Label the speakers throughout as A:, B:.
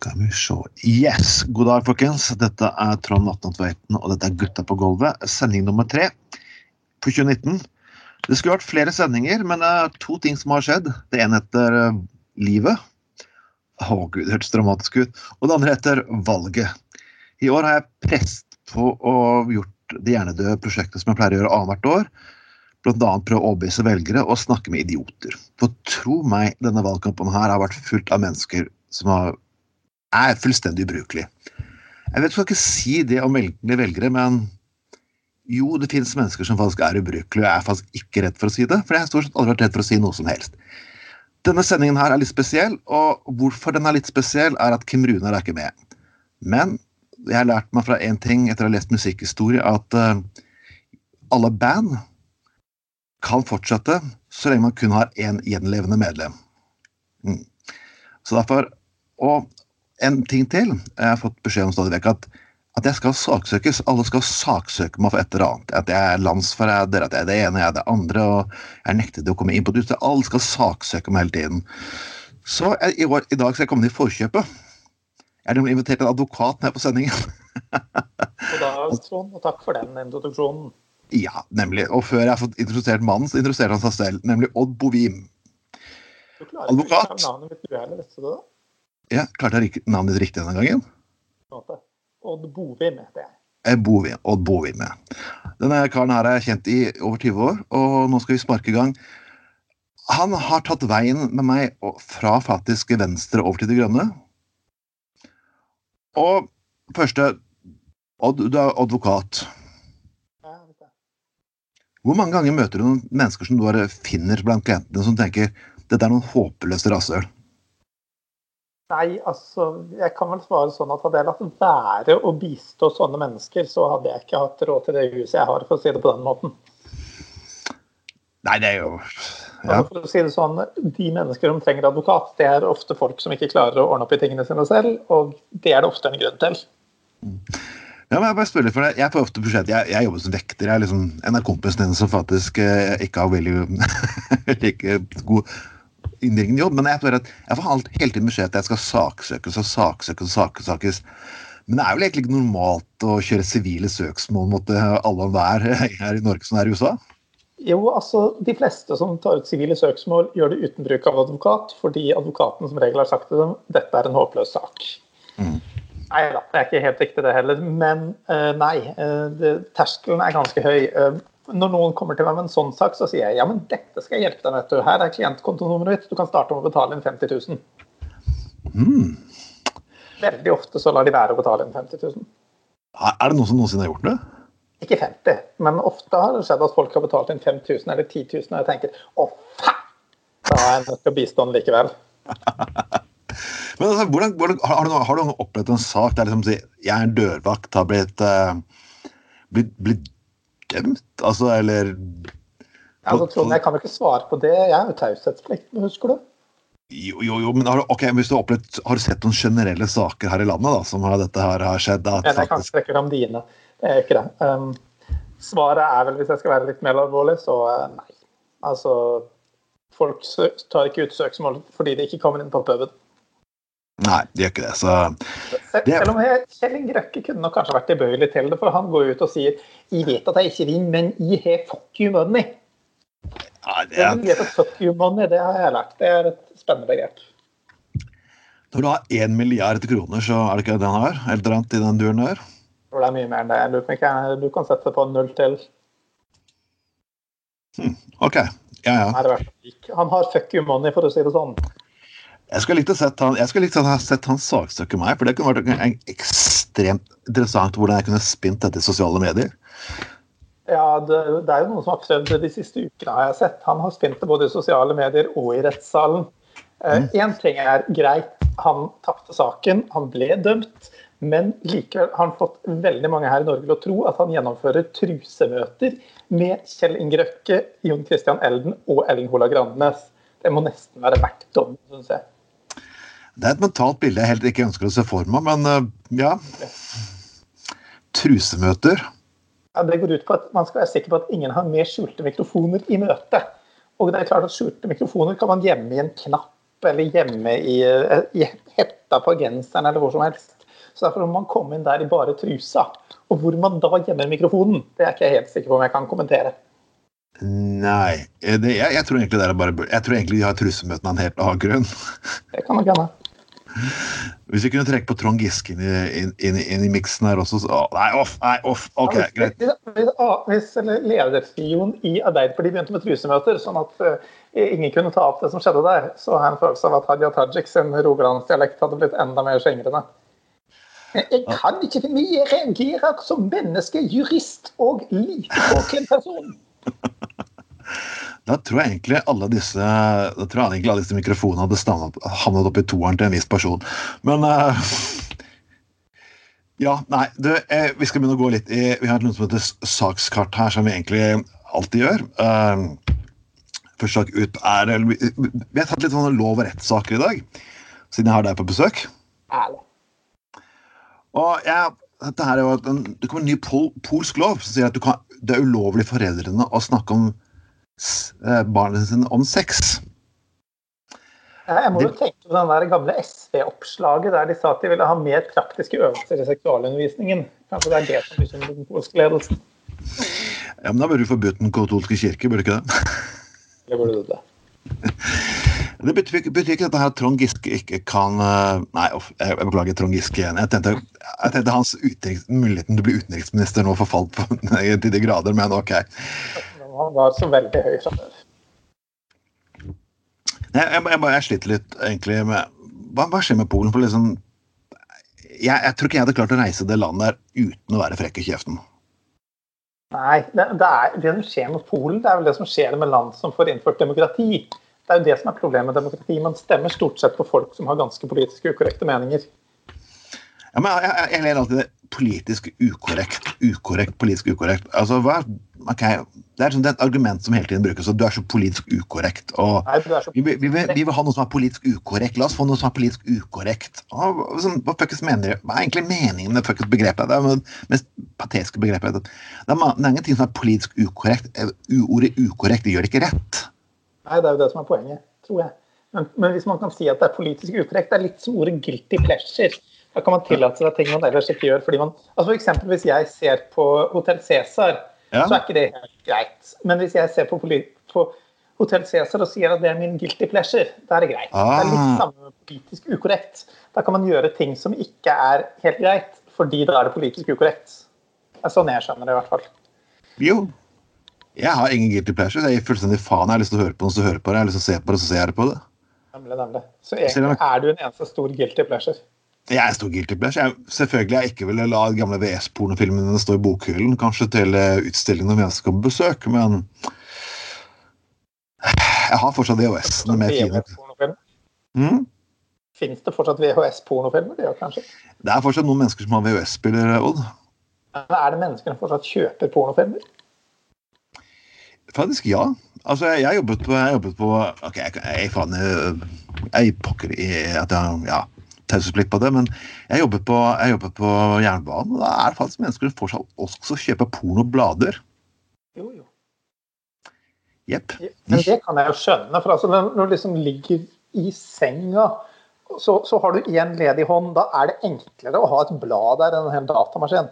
A: Skal vi se Yes! God dag, folkens. Dette er Trond Atnan Tveiten, og dette er Gutta på gulvet. Sending nummer tre på 2019. Det skulle vært flere sendinger, men det er to ting som har skjedd. Det ene heter uh, Livet. Å gud, det hørtes dramatisk ut. Og det andre heter Valget. I år har jeg presset på å gjort det hjernedøde prosjektet som jeg pleier å gjøre annethvert år. Blant annet prøve å overbevise velgere og snakke med idioter. For tro meg, denne valgkampen her har vært fullt av mennesker som har er fullstendig ubrukelig. Jeg vet, jeg skal ikke si det om velgere, men jo, det finnes mennesker som faktisk er ubrukelige, og jeg er faktisk ikke redd for å si det. For jeg har stort sett aldri vært redd for å si noe som helst. Denne sendingen her er litt spesiell, og hvorfor den er litt spesiell, er at Kim Runar er ikke med. Men jeg har lært meg fra én ting etter å ha lest musikkhistorie, at uh, alle band kan fortsette så lenge man kun har én gjenlevende medlem. Mm. Så derfor, Og en ting til. Jeg har fått beskjed om stadig vekk at, at jeg skal saksøkes. Alle skal saksøke meg for et eller annet. At jeg er landsforræder, at jeg er det ene, jeg er det andre. og Jeg nektet å komme inn på det. Alle skal saksøke meg hele tiden. Så jeg, i, år, i, dag skal jeg komme i forkjøpet. Jeg har invitert en advokat med på sendingen.
B: og da, Trond, og takk for den introduksjonen.
A: Ja, nemlig. Og før jeg har fått introdusert mannen, så introduserte han seg selv, nemlig Odd Bovim.
B: Du klarer Advokat. Navnet mitt uærlig, vet du det?
A: Ja, Klarte jeg navnet ditt riktig denne gangen?
B: Odd Bovim heter jeg.
A: Eh, Bovim, Odd Bovim, ja. Denne karen her er jeg kjent i over 20 år, og nå skal vi sparke i gang. Han har tatt veien med meg fra faktisk venstre over til det grønne. Og første Odd, du er advokat. Hvor mange ganger møter du noen mennesker som du bare finner blant klientene som tenker dette er noen håpløse rasshøl?
B: Nei, altså, jeg kan vel svare sånn at hadde jeg latt være å bistå sånne mennesker, så hadde jeg ikke hatt råd til det huset jeg har, for å si det på den måten.
A: Nei, det er jo
B: ja. altså, For å si det sånn, De mennesker som trenger advokat, det er ofte folk som ikke klarer å ordne opp i tingene sine selv, og det er det ofte en grunn til.
A: Ja, men Jeg bare spør litt for det. Jeg får ofte budsjett, jeg, jeg jobber som vekter. Jeg er liksom en av kompisene som faktisk eh, ikke har veldig like god innvirkende jobb, men jeg, at jeg får alt, hele tiden beskjed at jeg skal saksøkes og saksøkes og saksøkes. Men det er vel egentlig ikke normalt å kjøre sivile søksmål mot eh, alle og hver her i Norge som er i USA?
B: Jo, altså De fleste som tar ut sivile søksmål, gjør det uten bruk av advokat, fordi advokaten som regel har sagt til dem dette er en håpløs sak. Mm. Nei da, det er ikke helt riktig det heller. Men uh, nei, uh, terskelen er ganske høy. Uh, når noen kommer til meg med en sånn sak, så sier jeg ja, men dette skal jeg hjelpe deg med. Her er klientkontonummeret ditt. Du kan starte med å betale inn 50 000. Mm. Veldig ofte så lar de være å betale inn 50 000.
A: Er det noen som noensinne har gjort det?
B: Ikke 50, men ofte har det skjedd at folk har betalt inn 5000 eller 10 000, og jeg tenker å faen, da er jeg nødt til å bistå den likevel.
A: men altså, hvordan, hvordan, har, du, har, du, opplevd en sak der liksom, jeg er en dørvakt, har blitt, uh, blitt, blitt dømt? Altså, eller
B: ja, altså, Trond, Jeg kan jo ikke svare på det. Jeg er jo taushetsplikt, husker du?
A: Jo, jo, jo, men har du, okay, hvis du har, opplevd, har du sett noen generelle saker her i landet da, som har, dette her har skjedd?
B: At, jeg kan ikke trekke fram dine. Det er ikke det. Um, svaret er vel, hvis jeg skal være litt mer alvorlig, så uh, nei. Altså, folk tar ikke ut søksmål fordi de ikke kommer inn på puben.
A: Nei, de gjør ikke det. Så
B: det... Selv om Kjell Inge Røkke kunne nok kanskje vært tilbøyelig til det, for han går ut og sier jeg vet at jeg ikke vinner, men jeg har fuck you money. Ja, det, er... at fuck you money, det har jeg lært. Det er et spennende begrep.
A: Når du har én milliard kroner, så er det ikke det han har? Eller annet i den duren der?
B: Det er mye mer enn det. Du kan sette det på null til.
A: Hmm, OK. Ja, ja.
B: Han har fuck you money, for å si det sånn.
A: Jeg skulle likt å sett han, jeg skulle likt å ha sett han saksøke meg, for det kunne vært ekstremt interessant hvordan jeg kunne spint dette i sosiale medier.
B: Ja, det, det, er jo noen som har prøvd det de siste ukene, har jeg sett. Han har spint det både i sosiale medier og i rettssalen. Én mm. uh, ting er greit, han tapte saken, han ble dømt. Men likevel har han fått veldig mange her i Norge til å tro at han gjennomfører trusemøter med Kjell Inge Røkke, Jon Christian Elden og Ellen Hola Grandnes. Det må nesten være verdt dommen, syns jeg.
A: Det er et mentalt bilde jeg helt ikke ønsker å se for meg, men uh, ja. Trusemøter.
B: Ja, Det går ut på at man skal være sikker på at ingen har mer skjulte mikrofoner i møtet. Og det er klart at Skjulte mikrofoner kan man gjemme i en knapp eller gjemme i, i hetta på genseren eller hvor som helst. Så derfor må man komme inn der i bare trusa. Og hvor man da gjemmer mikrofonen, det er ikke jeg helt sikker på om jeg kan kommentere.
A: Nei, det, jeg, jeg, tror egentlig det er bare Jeg tror egentlig de har trusemøtene av en helt annen grunn.
B: Det kan nok hende.
A: Hvis vi kunne trekke på Trond Giske inn i, inn, inn, inn i miksen her også, så Nei, off! Nei, off! OK, ja, hvis,
B: greit. Hvis, hvis ledertrioen i Arbeiderpartiet begynte med trusemøter, sånn at uh, ingen kunne ta opp det som skjedde der, så har jeg en følelse av at Hadia Tajik sin rogalandsdialekt hadde blitt enda mer skjengrende. Jeg kan ikke finne Jeg reagerer som menneske, jurist og lite påkledd person.
A: Da tror jeg egentlig alle disse da tror jeg egentlig alle disse mikrofonene hadde stannet, havnet opp i toeren til en viss person. Men uh, Ja, nei, du, eh, vi skal begynne å gå litt i Vi har noe som heter sakskart her, som vi egentlig alltid gjør. Uh, første sak ut er Vi, vi har tatt litt sånne lov- og rettssaker i dag, siden jeg har deg på besøk.
B: Ærlig.
A: Og jeg, dette her er jo en, Det kommer en ny pol, polsk lov som sier at kan, det er ulovlig for foreldrene å snakke om Eh, sitt om sex.
B: Jeg må jo tenke på den der gamle SV-oppslaget der de sa at de ville ha mer praktiske øvelser i seksualundervisningen. Kanskje det er det som bekymrer den polske ledelsen.
A: Ja, men da burde du forbudt Den katolske kirke, burde du ikke det?
B: Det burde du det.
A: Det betyr, betyr, ikke at Trond Giske ikke kan eh, Nei, jeg beklager Trond Giske igjen. Jeg tenkte, jeg tenkte hans utenriks, muligheten til å bli utenriksminister nå forfalt på, til de grader, men OK.
B: Han var så veldig høy fra før.
A: Jeg, jeg, jeg, jeg, sliter litt egentlig med Hva, hva skjer med Polen? For liksom, jeg, jeg, tror ikke jeg hadde klart å reise det landet der uten å være frekk i kjeften.
B: Nei, det, det, er, det som skjer med Polen, det er vel det som skjer med land som får innført demokrati. Det er jo det som er problemet med demokrati. Man stemmer stort sett på folk som har ganske politisk ukorrekte meninger.
A: Ja, men jeg, jeg, ler alltid det politisk ukorrekt. Ukorrekt, politisk ukorrekt. Altså, hva, okay. Det er sånn, det er et argument som hele tiden brukes. og Du er så politisk ukorrekt. og Nei, så... Vi, vi, vi, vi, vil ha noe som er politisk ukorrekt. La oss få noe som er politisk ukorrekt. Hva, hva fuckings mener Hva er egentlig meningen med fuckings begrepet? Det er det mest patetiske begrepet. Det er, det er ingenting som er politisk ukorrekt. Ordet ukorrekt det gjør det ikke rett.
B: Nei, det er jo det som er poenget, tror jeg. Men, men hvis man kan si at det er politisk ukorrekt, det er litt som ordet 'guilty pleasure'. Da kan man tillate seg ting man ellers ikke gjør. fordi man, altså for Hvis jeg ser på Hotell Cæsar, ja. så er ikke det helt greit. Men hvis jeg ser på, på Hotell Cæsar og sier at det er min guilty pleasure, da er det greit. Ah. Det er litt ah. samme politisk ukorrekt. Da kan man gjøre ting som ikke er helt greit, fordi da er det politisk ukorrekt. Det er sånn jeg skjønner det, i hvert fall.
A: Jo. Jeg har ingen guilty pleasure. Jeg gir fullstendig faen. Jeg har lyst til å høre på noe, så hører på det. Jeg har lyst til å se på det, så ser jeg på det.
B: Nemlig, nemlig. Så egentlig er du en eneste stor guilty pleasure.
A: Jeg er stor guilty pleasure. Jeg, selvfølgelig jeg ikke ville la gamle VS-pornofilmene stå i bokhyllen, kanskje til eh, utstillingen når vi skal på besøk, men jeg har fortsatt VHS-ene med fine.
B: Mm? Fins det fortsatt VHS-pornofilmer? Det, kanskje?
A: det er fortsatt noen mennesker som har VHS-spiller, Odd.
B: Men er det mennesker som fortsatt kjøper pornofilmer?
A: Faktisk ja. Altså, jeg, jeg jobbet på, jeg jobbet på OK, jeg, jeg, faen Jeg pokker i at jeg Ja taushetsplikt på det, men jeg jobber på, jeg jobber på jernbanen, og da er det faktisk mennesker som fortsatt også kjøper pornoblader.
B: Jo, jo.
A: Jepp.
B: Men det kan jeg jo skjønne. for altså, Når du liksom ligger i senga, så, så har du én ledig hånd. Da er det enklere å ha et blad der enn en hel datamaskin.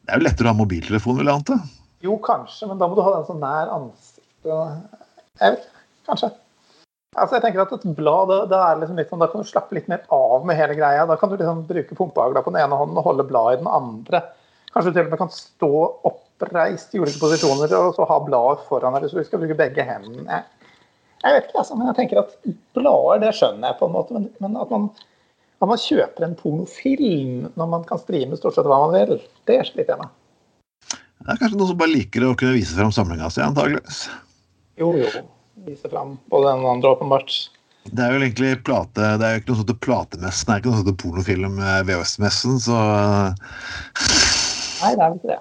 A: Det er jo lettere å ha mobiltelefon, vil jeg anta?
B: Jo, kanskje, men da må du ha den så nær ansiktet. Jeg vet, kanskje. Altså jeg tenker at Et blad da, da, liksom sånn, da kan du slappe litt mer av med hele greia. Da kan du liksom bruke pumpeagla på den ene hånden og holde bladet i den andre. Kanskje du til og med kan stå oppreist i ulike posisjoner og så ha bladet foran deg Så du skal bruke begge hendene. Jeg vet ikke, altså, men jeg tenker at blader det skjønner jeg på en måte. Men, men at, man, at, man, kjøper en pornofilm når man kan streame stort sett hva man vil, det sliter jeg med.
A: Det er kanskje noen som bare liker å kunne vise frem samlinga si, antageligvis.
B: Jo, jo vise fram både den andre, åpenbart.
A: Det er jo egentlig plate, det er jo ikke noe sånt platemessen, det er ikke noe sånt pornofilm VHS-messen, så
B: Nei, det er vel ikke det.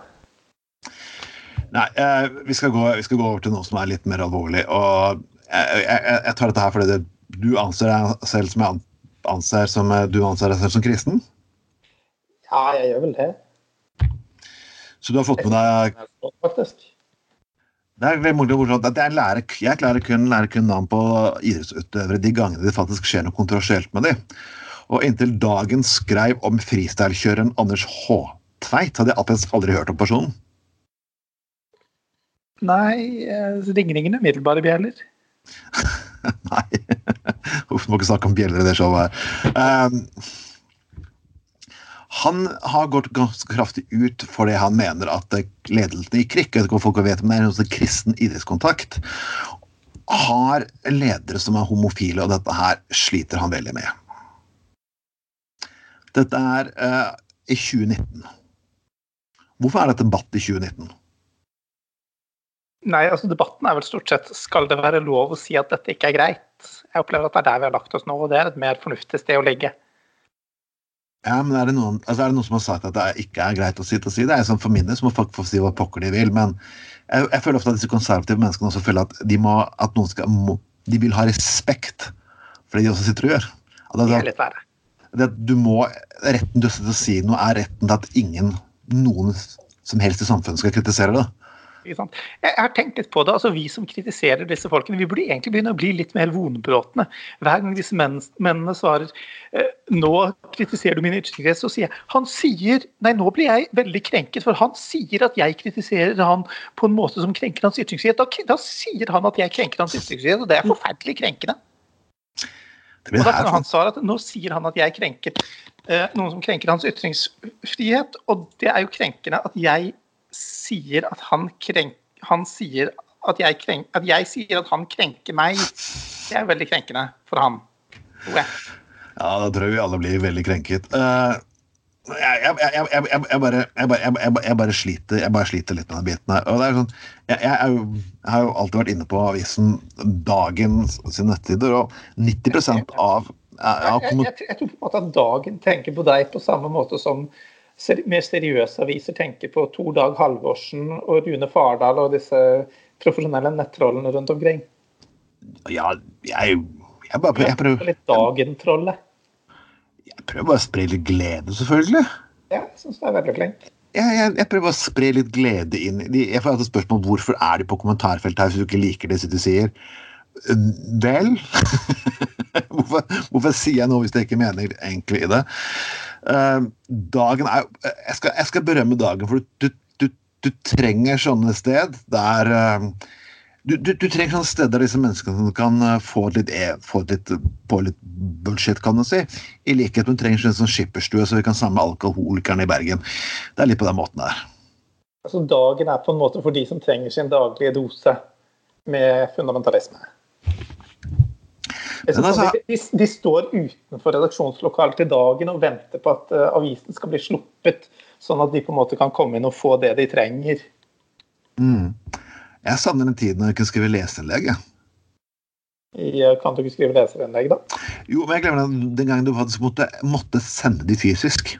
A: Nei, eh, vi, skal gå, vi, skal gå, over til noe som er litt mer alvorlig. og Jeg, jeg, jeg tar dette her fordi det, du anser deg selv som jeg anser som du anser deg selv som kristen?
B: Ja, jeg gjør vel det.
A: Så du har fått med deg
B: Faktisk.
A: Det er veldig morsomt at jeg, lærer, jeg klarer kun lære kun navn på idrettsutøvere de gangene det faktisk skjer noe kontroversielt med dem. Og inntil dagen skrev om freestylekjøreren Anders H. Tveit, hadde jeg aldri hørt om personen.
B: Nei, det ringer ingen umiddelbare bjeller.
A: Nei. Uff, må ikke snakke om bjeller i det showet her. Um, han har gått ganske kraftig ut fordi han mener at ledelsen i KRIK jeg vet ikke om folk vet, men det er en kristen idrettskontakt, har ledere som er homofile, og dette her sliter han veldig med. Dette er uh, i 2019. Hvorfor er det debatt i 2019?
B: Nei, altså Debatten er vel stort sett skal det være lov å si at dette ikke er greit. Jeg opplever at det er der vi har lagt oss nå, og det er et mer fornuftig sted å ligge.
A: Ja, men er det, noen, altså er det noen som har sagt at det ikke er greit å si, å si det? Er sånn For min del må folk få si hva pokker de vil. Men jeg, jeg, føler ofte at disse konservative menneskene også føler at de, må, at noen skal, må, de vil ha respekt for det de også sitter og gjør.
B: At, det er litt verre.
A: Det, du må, retten til å si noe er retten til at ingen, noen som helst i samfunnet skal kritisere det.
B: Jeg har tenkt litt på det. altså Vi som kritiserer disse folkene, vi burde egentlig begynne å bli litt mer vonbrotne. Hver gang disse mennene svarer eh, nå kritiserer du min ytringsfrihet, så sier jeg han sier Nei, nå blir jeg veldig krenket, for han sier at jeg kritiserer han på en måte som krenker hans ytringsfrihet. Da, da sier han at jeg krenker hans ytringsfrihet, og det er forferdelig krenkende. Og da kan han svare at nå sier han at jeg krenker eh, noen som krenker hans ytringsfrihet, og det er jo krenkende at jeg sier at han krenker Han sier at jeg, krenk, at jeg sier at han krenker meg. Det er veldig krenkende for han, Okay.
A: Ja, da tror jeg vi alle blir veldig krenket. Uh, jeg, jeg, jeg, jeg, bare, bare sliter, jeg bare sliter litt med den biten her. Og det er sånn, jeg, har jo alltid vært inne på avisen Dagen sine nettsider, og 90% av
B: jeg, tror på en måte at Dagen tenker på deg på samme måte som mer seriøse aviser tenker på Tor Dag Halvorsen og Rune Fardal og disse profesjonelle nettrollene rundt omkring?
A: Ja, jeg, jeg bare jeg prøver
B: Litt Dagen-trollet?
A: Jeg prøver bare å spre litt glede, selvfølgelig.
B: Ja, jeg syns det er veldig flink.
A: Jeg, jeg, jeg, prøver å spre litt glede inn Jeg får alltid spørsmål hvorfor er de på kommentarfeltet her hvis du ikke liker det de sier. Vel hvorfor, hvorfor, sier jeg noe hvis jeg ikke mener egentlig i det? Uh, dagen er jeg skal, jeg skal, berømme dagen, for du, du, du trenger sånne sted der uh, du, du, trenger sånne steder der disse menneskene kan eh, få litt, e, få litt på litt bullshit, kan du si. I likhet med du trenger en sånn skipperstue, så vi kan samle alkoholikerne i Bergen. Det er litt på den måten der.
B: Altså Dagen er på en måte for de som trenger sin daglige dose med fundamentalisme. Altså, de, de, står utenfor redaksjonslokalet til dagen og venter på at uh, avisen skal bli sluppet, sånn at de på en måte kan komme inn og få det de trenger.
A: Mm. Jeg savner den tiden da jeg kunne skrive leserinnlegg.
B: Kan du ikke skrive leserinnlegg, da?
A: Jo, men jeg glemmer den gangen du faktisk måtte, måtte sende de fysisk.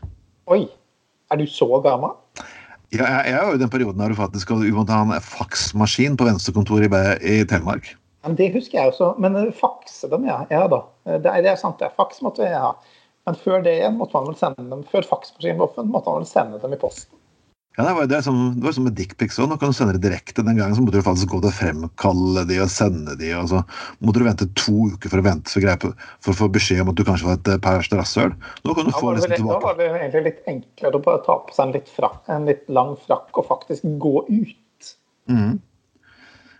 B: Oi. Er du så gammel?
A: Ja, jeg, jeg er jo i den perioden der du faktisk måtte ha en faksmaskin på venstrekontoret i, i Telemark.
B: Men det husker jeg også. Men eh, fakse dem, ja. ja da. Eh, det er, det er sant, det. Faks måtte vi ha. Men før det igjen måtte man vel sende dem, før faksmaskinen var offentlig, måtte man vel sende dem i posten.
A: Ja, Det var, det som, det var som med dickpics òg. Nå kan du sende det direkte. Den gangen så måtte du faktisk gå til å fremkalle de og sende de, og så måtte du vente to uker for å vente for, greie, for å få beskjed om at du kanskje var et eh, rasshøl. Nå kan du få det tilbake.
B: Da var det egentlig litt enklere å bare ta på seg en litt, frakk, en litt lang frakk og faktisk gå ut.
A: Mm.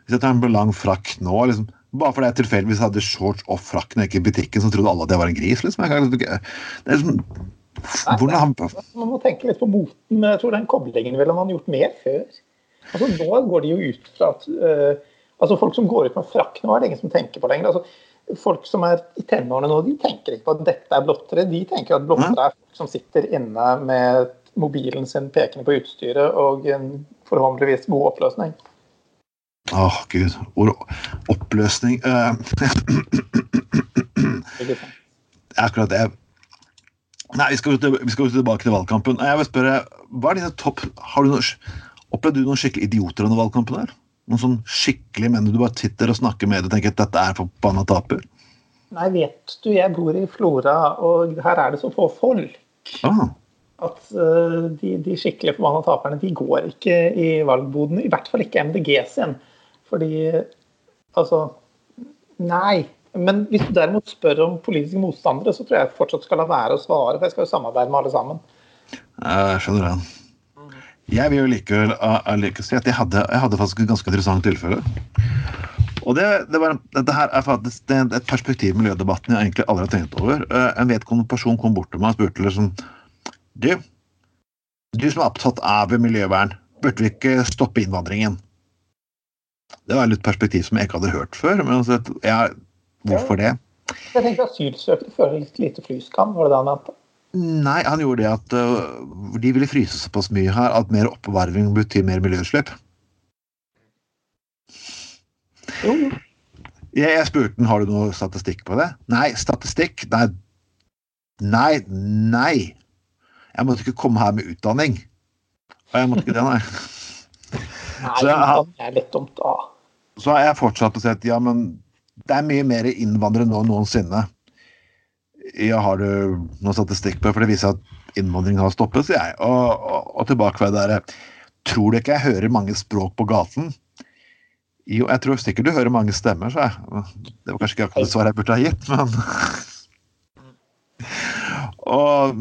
A: Hvis jeg tar en lang frakk nå, liksom, bare fordi jeg tilfeldigvis hadde shorts og frakk når jeg gikk i butikken, så trodde alle at jeg var en gris. liksom. Kan, det er liksom hvordan.
B: Man må tenke litt på moten, men jeg tror den koblingen ville man gjort mer før. Altså Nå går de jo ut fra at uh, altså Folk som går ut med frakk nå, er det ingen som tenker på lenger. altså Folk som er i tenårene nå, de tenker ikke på at dette er blottere. De tenker at blottere er folk som sitter inne med mobilen sin pekende på utstyret og en forhåpentligvis god oppløsning.
A: Å, oh, gud. Ord oppløsning uh, Akkurat det. Nei, vi skal, vi skal tilbake til valgkampen. Jeg vil spørre, hva er dine topp har du noe, Opplevde du noen skikkelig idioter under valgkampen? der? Noen sånn skikkelig menn du bare sitter og snakker med og tenker at dette er forbanna taper?
B: Nei, vet du, jeg bor i Flora, og her er det så få folk.
A: Ah.
B: At uh, de, de skikkelig forbanna taperne de går ikke i valgboden. I hvert fall ikke MDG sin. Fordi altså Nei. Men hvis du derimot spør om politiske motstandere, så tror jeg fortsatt skal la være å svare, for jeg skal jo samarbeide med alle sammen.
A: Jeg skjønner den. Jeg vil jo likevel like si at jeg hadde, jeg hadde faktisk et ganske interessant tilfelle. Og det, det var, dette her er faktisk det er et perspektiv i miljødebatten jeg egentlig aldri har tenkt over. Eh, en vedkommende person kom bort til meg og spurte liksom Du, du som er opptatt av miljøvern, burde vi ikke stoppe innvandringen? Det var et perspektiv som jeg ikke hadde hørt før. Men altså, ja, hvorfor det?
B: Jeg tenkte Asylsøkere føler litt lite flyskam, var det det han mente?
A: Nei, han gjorde det at uh, de ville fryse såpass mye her at mer oppvarming betyr mer miljøutslipp.
B: Jo, jo.
A: Jeg, jeg spurte han har du noe statistikk på det. Nei, statistikk? Nei, nei. nei. Jeg måtte ikke komme her med utdanning. Og jeg måtte ikke det, nei.
B: Nei, så jeg, er litt dumt, da.
A: Så har jeg fortsatt å si at ja, men det er mye mer innvandrere nå enn noensinne. Ja, har du noen statistikk på det? For det viser at innvandringen har stoppet, sier jeg. Og, og, og tilbake ved det Tror du ikke jeg hører mange språk på gaten? Jo, jeg tror sikkert du hører mange stemmer, sa jeg. Det var kanskje ikke akkurat det svaret jeg burde ha gitt, men Og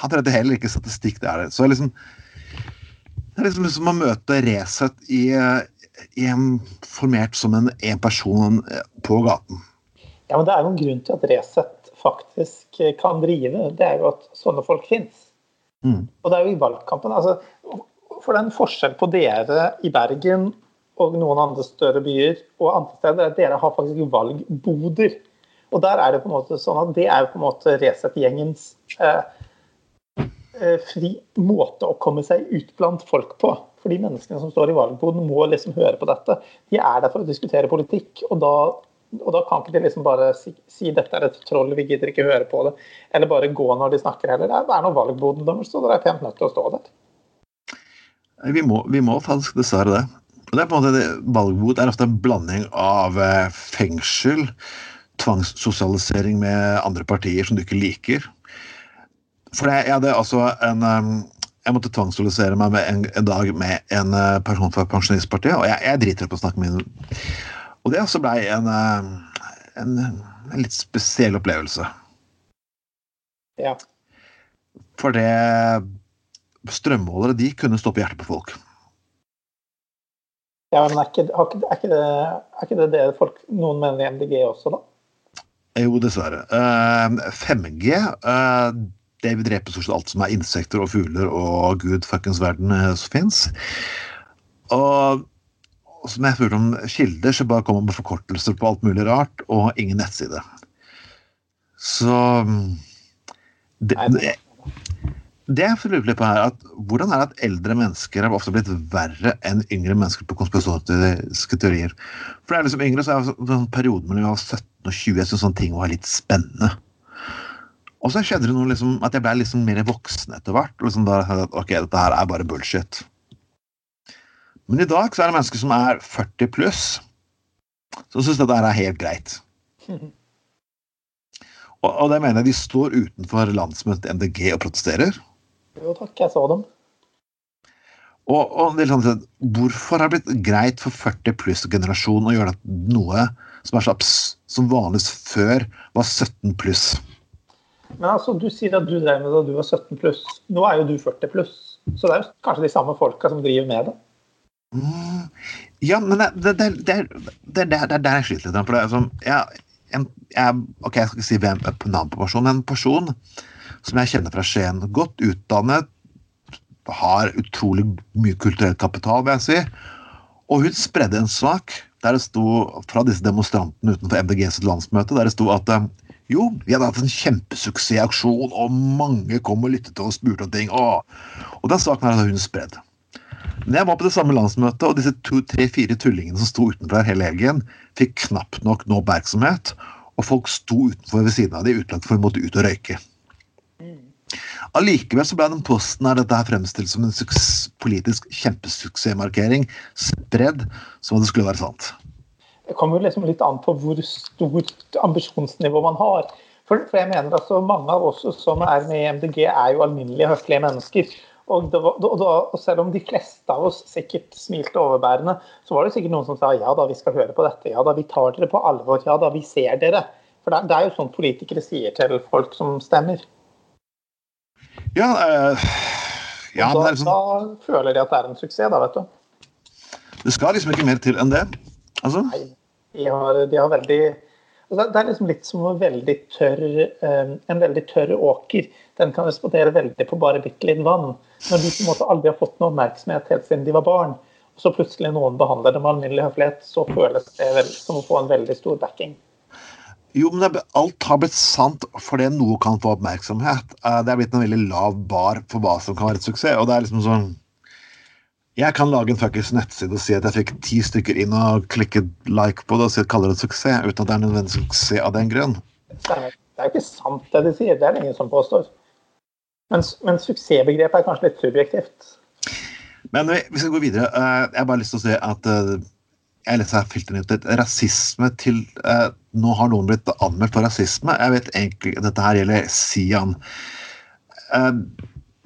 A: han redder heller ikke statistikk, det er det. Så liksom Det er liksom som å møte Resett i, i en, formert som en, en person på gaten.
B: Ja, men Det er jo en grunn til at Resett faktisk kan drive. Det er jo at sånne folk fins. Mm. Og det er jo i valgkampen. altså For det er en forskjell på dere i Bergen og noen andre større byer og andre steder, at dere har faktisk valgboder. Og der er det på en måte sånn at det er på en måte Resett-gjengens eh, eh, fri måte å komme seg ut blant folk på. For de menneskene som står i valgboden, må liksom høre på dette. De er der for å diskutere politikk, og da, og da kan ikke de liksom bare si, si dette er et troll, vi gidder ikke høre på det. Eller bare gå når de snakker heller. Det er noe valgboden deres, så dere er pent nødt til å stå der.
A: Vi må, vi må faktisk dessverre det. Og det er på en måte, Valgbot er ofte en blanding av eh, fengsel, tvangssosialisering med andre partier som du ikke liker. For jeg, jeg hadde altså en Jeg måtte tvangssosialisere meg en, en, dag med en eh, person fra Pensjonistpartiet, og jeg, jeg driter opp å snakke med henne. Og det også blei en, en, en, litt spesiell opplevelse.
B: Ja.
A: For det Strømmålere de kunne stoppe hjertet på folk.
B: Ja, men er ikke, er ikke, det, er ikke det det folk, noen mener i MDG også, da?
A: Jo, dessverre. Uh, 5G uh, det vil drepe stort sett alt som er insekter og fugler og gud fuckings verden uh, som fins. Og, som jeg spurte om kilder, så bare kommer med forkortelser på alt mulig rart, og ingen nettside. Så det, det, det jeg lurer litt på her, at Hvordan er det at eldre mennesker har ofte blitt verre enn yngre mennesker på konspiratoriske teorier? For det er liksom yngre så er det en periode mellom 17 og 20 jeg syns sånne ting var litt spennende. Og så skjedde det noe liksom, at jeg ble liksom mer voksen etter hvert. Liksom da, ok, dette her er bare bullshit. Men i dag så er det mennesker som er 40 pluss, som syns dette her er helt greit. Og, og det mener jeg de står utenfor landsmøtet MDG og protesterer.
B: Jo takk, jeg så dem.
A: Og, og det er sånn, Hvorfor har det blitt greit for 40 pluss-generasjonen å gjøre noe som er så som vanligvis før var 17 pluss?
B: Men altså, Du sier at du drev med det da du var 17 pluss. Nå er jo du 40 pluss. Så det er jo kanskje de samme folka som driver med det?
A: Mm, ja, men det, er der jeg sliter litt. For det er sånn, jeg, en, jeg, ok, jeg skal ikke si hvem navn på personen, en person som jeg kjenner fra Skien. Godt utdannet, har utrolig mye kulturell kapital, vil jeg si. Og hun spredde en sak der det sto fra disse demonstrantene utenfor MDG sitt landsmøte, der det sto at eh, jo, vi hadde hatt en kjempesuksessaksjon, og mange kom og lyttet og spurte om ting. Og, og den saken hadde hun spredd. Men jeg var på det samme landsmøtet, og disse tre-fire tullingene som sto utenfor her hele helgen, fikk knapt nok noe oppmerksomhet, og folk sto utenfor ved siden av de utlagt for å måtte ut og røyke. Allikevel så ble den posten her dette her fremstilt som en politisk kjempesuksessmarkering, spredd som om det skulle være sant.
B: Det kommer liksom litt an på hvor stort ambisjonsnivå man har. For, for jeg mener altså Mange av oss som er med i MDG, er jo alminnelige, høflige mennesker. Og, var, da, og, selv om de fleste av oss sikkert smilte overbærende, så var det sikkert noen som sa ja da, vi skal høre på dette, ja da, vi tar dere på alvor, ja da, vi ser dere. For det, det er jo sånn politikere sier til folk som stemmer.
A: Ja, øh, ja
B: da, liksom... da, føler de at det er en suksess, da, vet du.
A: Det skal liksom ikke mer til enn det? Altså?
B: Nei, de har, de har veldig altså, Det er liksom litt som en veldig tørr, um, en veldig tørr åker den kan respondere veldig på bare bitte litt vann. Når de på en måte aldri har fått noe oppmerksomhet helt siden de var barn, og så plutselig noen behandler dem med alminnelig høflighet, så føles det vel, som å få en veldig stor backing.
A: Jo, men det, alt har blitt sant fordi noe kan få oppmerksomhet. Eh, det er blitt en veldig lav bar for hva som kan være et suksess. og det er liksom sånn jeg kan lage en fuckings nettside og si at jeg fikk ti stykker inn og klikke like på det og si at kaller det et suksess, uten at det er nødvendig suksess av den grunn.
B: Det er jo ikke sant det de sier, det er det ingen som påstår. Men, men suksessbegrepet er kanskje litt subjektivt.
A: Men vi skal gå videre. Eh, jeg har bare lyst til å si at eh, jeg leser her filternyttet. Rasisme til eh, Nå har noen blitt anmeldt for rasisme. Jeg vet egentlig Dette her gjelder Sian.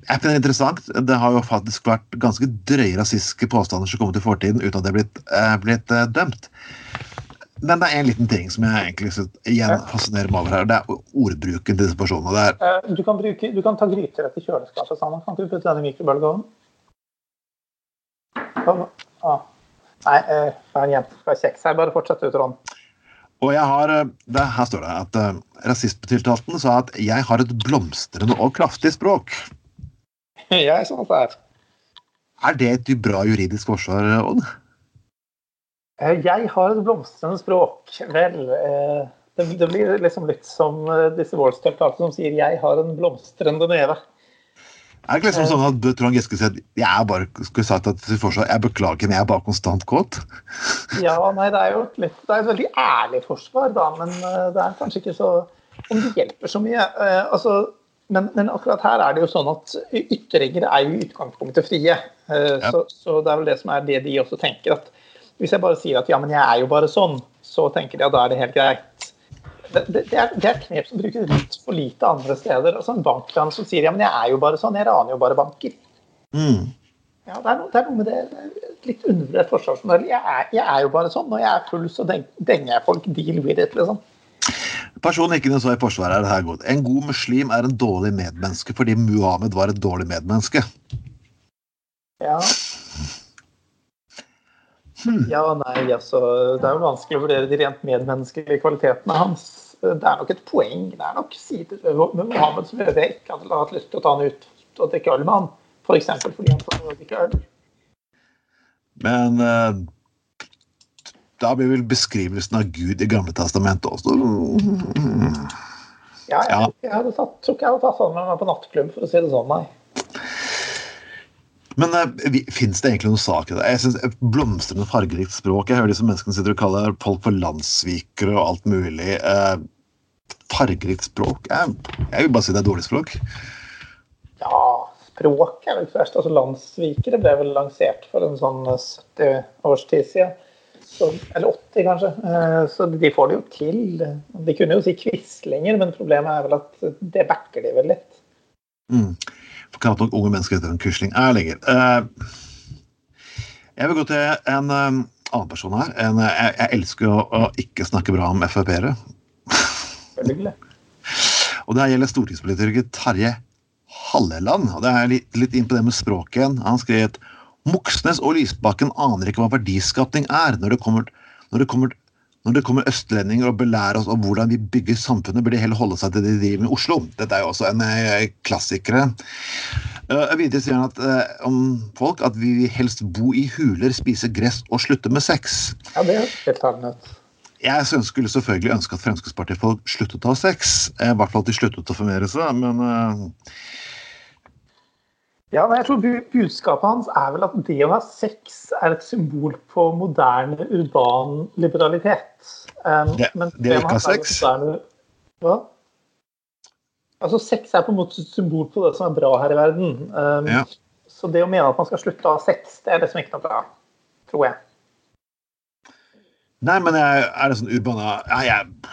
A: Jeg finner det interessant. Det har jo faktisk vært ganske drøye rasistiske påstander som kom til fortiden uten at det er blitt, blitt dømt. Men det er en liten ting som jeg egentlig igjen fascinerer meg over her. Det er ordbruken til disse personene.
B: der. du, kan bruke, du, kan ta gryterett i kjøleskapet sammen. Kan ikke du putte den i mikrobølgeovnen? Ah. Nei, er en jente som skal kjeks her. Bare fortsett ut, Ron.
A: Og jeg har, eh, det, Her står det at uh, rasismetiltalte sa at 'jeg har et blomstrende og kraftig språk'.
B: Jeg sa det er.
A: Er det et bra juridisk forsvar, Odd?
B: Eh, jeg har et blomstrende språk. Vel, eh, det, blir liksom litt som eh, disse voldstiltakene som sier 'jeg har en blomstrende neve'.
A: Er det ikke liksom sånn at Trond Giske sier at jeg bare skulle sagt at jeg beklager, men jeg er bare konstant kåt?
B: Ja, nei, det er jo et, litt, det er et veldig ærlig forsvar, da, men det er kanskje ikke så Om det hjelper så mye. Altså, men, men, akkurat her er det jo sånn at ytringer er jo i utgangspunktet frie. Ja. Så, så, det er vel det som er det de også tenker. at hvis jeg bare sier at ja, men jeg er jo bare sånn, så tenker de at da er det helt greit. Det, det, det, er, det er knep som brukes litt for lite andre steder. Altså En bankran som sier ja, men jeg er jo bare sånn, jeg raner jo bare banker.
A: Mm.
B: Ja, det er, noe, det er, noe, med det litt undervurdert forsvarsmodell. Jeg, jeg er jo bare sånn. Når jeg er full, så denger jeg folk. Deal with it, liksom.
A: Personen ikke så i Forsvaret er det her godt. En god muslim er en dårlig medmenneske fordi Muhammed var et dårlig medmenneske.
B: Ja. Hmm. Ja, nei, altså, Det er jo vanskelig å vurdere de rent medmenneskelige kvalitetene hans. Det er nok et poeng. Det er nok sider ved Mohammed som gjør jeg ikke hadde hatt lyst til å ta han ut og drikke øl med han. F.eks. For fordi han får drikke øl.
A: Men uh, da blir vel beskrivelsen av Gud i Gamle testamentet også
B: Ja, jeg, jeg hadde tatt, tror ikke jeg hadde tatt han med meg på nattklubb, for å si det sånn, nei.
A: Men uh, fins det egentlig noen sak i det? Jeg synes Blomstrende, fargerikt språk. Jeg hører disse menneskene sitter og kaller folk for landssvikere og alt mulig. Uh, fargerikt språk? Jeg, jeg, vil bare si det er dårlig språk.
B: Ja, språk er vel først. Altså, landssvikere ble vel lansert for en sånn 70 års tid siden. Så, eller 80, kanskje. Uh, så de får det jo til. De kunne jo si quislinger, men problemet er vel at det backer de vel litt.
A: Mm for knapt nok unge mennesker heter en Quisling er lenger. Uh, jeg vil gå til en um, annen person her. En, jeg, jeg, elsker å, å, ikke snakke bra om Frp-ere. og det her gjelder stortingspolitiker Terje Halleland. og Det er litt, litt inn på det med språket igjen. Han skrev at Moxnes og Lysbakken aner ikke hva verdiskapning er når det kommer, når det kommer når det kommer østlendinger og belærer oss om hvordan vi bygger samfunnet, bør de heller holde seg til det de driver med i Oslo. Dette er jo også en eh, klassiker. Uh, videre sier han at, uh, om folk at vi vil helst bo i huler, spise gress og slutte med sex.
B: Ja, det er helt annet.
A: Jeg skulle selvfølgelig ønske at Fremskrittspartiet-folk sluttet å ha sex. I hvert fall at de sluttet å formere seg, men uh,
B: ja, men jeg tror Budskapet hans er vel at det å ha sex er et symbol på moderne urban liberalitet.
A: Um, det, men det å ikke ha sex? Moderne,
B: hva? Altså, Sex er på en måte et symbol på det som er bra her i verden. Um, ja. Så det å mene at man skal slutte å ha sex, det er det som ikke noe bra, tror jeg.
A: Nei, men jeg, er det sånn urbane jeg, jeg,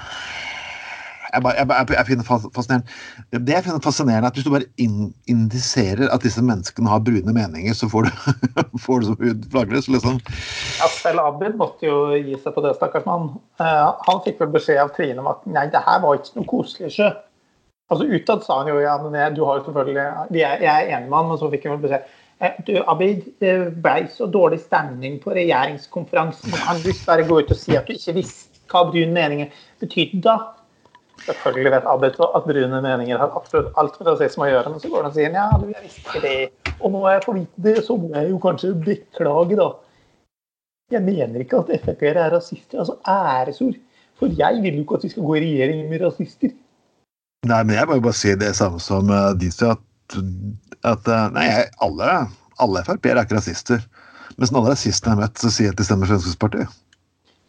A: jeg, bare, jeg, jeg, finner fascinerende Det jeg finner fascinerende, er at hvis du bare in, indiserer at disse menneskene har brune meninger, så får du, får du som hudflagrelse, liksom.
B: Ja, selv Abid måtte jo gi seg på det, stakkars mann. Uh, han fikk vel beskjed av Trine om at nei, det her var ikke noe koselig sjø. Altså Utad sa han jo ja, men jeg, du har jo selvfølgelig, jeg, jeg er enig med han, men så fikk han vel beskjed eh, du, Abid, det ble så dårlig stemning på regjeringskonferansen. Kan du bare gå ut og si at du ikke visste hva brun mening betydde da? Selvfølgelig vet Abid at brune meninger har absolutt alt med rasisme å gjøre, men så går han og sier ja, du, jeg visste det, og nå er jeg på vite det, så må jeg jo kanskje beklage, da. Jeg mener ikke at Frp-ere er rasister, altså æresord. For jeg vil jo ikke at vi skal gå i regjering med rasister.
A: Nei, men jeg må jo bare si det samme som uh, de sier, at, at uh, Nei, alle, alle Frp-ere er ikke rasister. Mens alle rasistene jeg har møtt, så sier at de stemmer Fremskrittspartiet.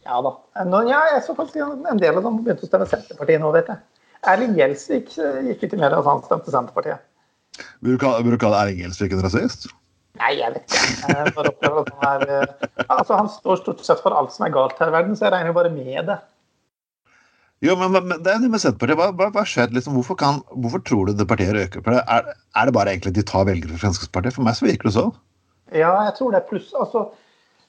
B: Ja da. Nå, ja, jeg så faktisk en del av dem begynte å stemme Senterpartiet nå, vet jeg. Erling Gjelsvik eh, gikk ut i media at han stemte Senterpartiet.
A: Vil du kalle, Erling Gjelsvik en rasist?
B: Nei, jeg vet ikke. Jeg han, er, eh, altså, han står stort sett for alt som er galt her i verden, så jeg regner jo bare med det.
A: Jo, men, det er med Senterpartiet. Hva, hva, skjer? Liksom, hvorfor, kan, hvorfor, tror du det partiet røker på det? Er, er, det bare egentlig de tar velgere fra Fremskrittspartiet? For meg så virker det sånn.
B: Ja, jeg tror det. Pluss altså,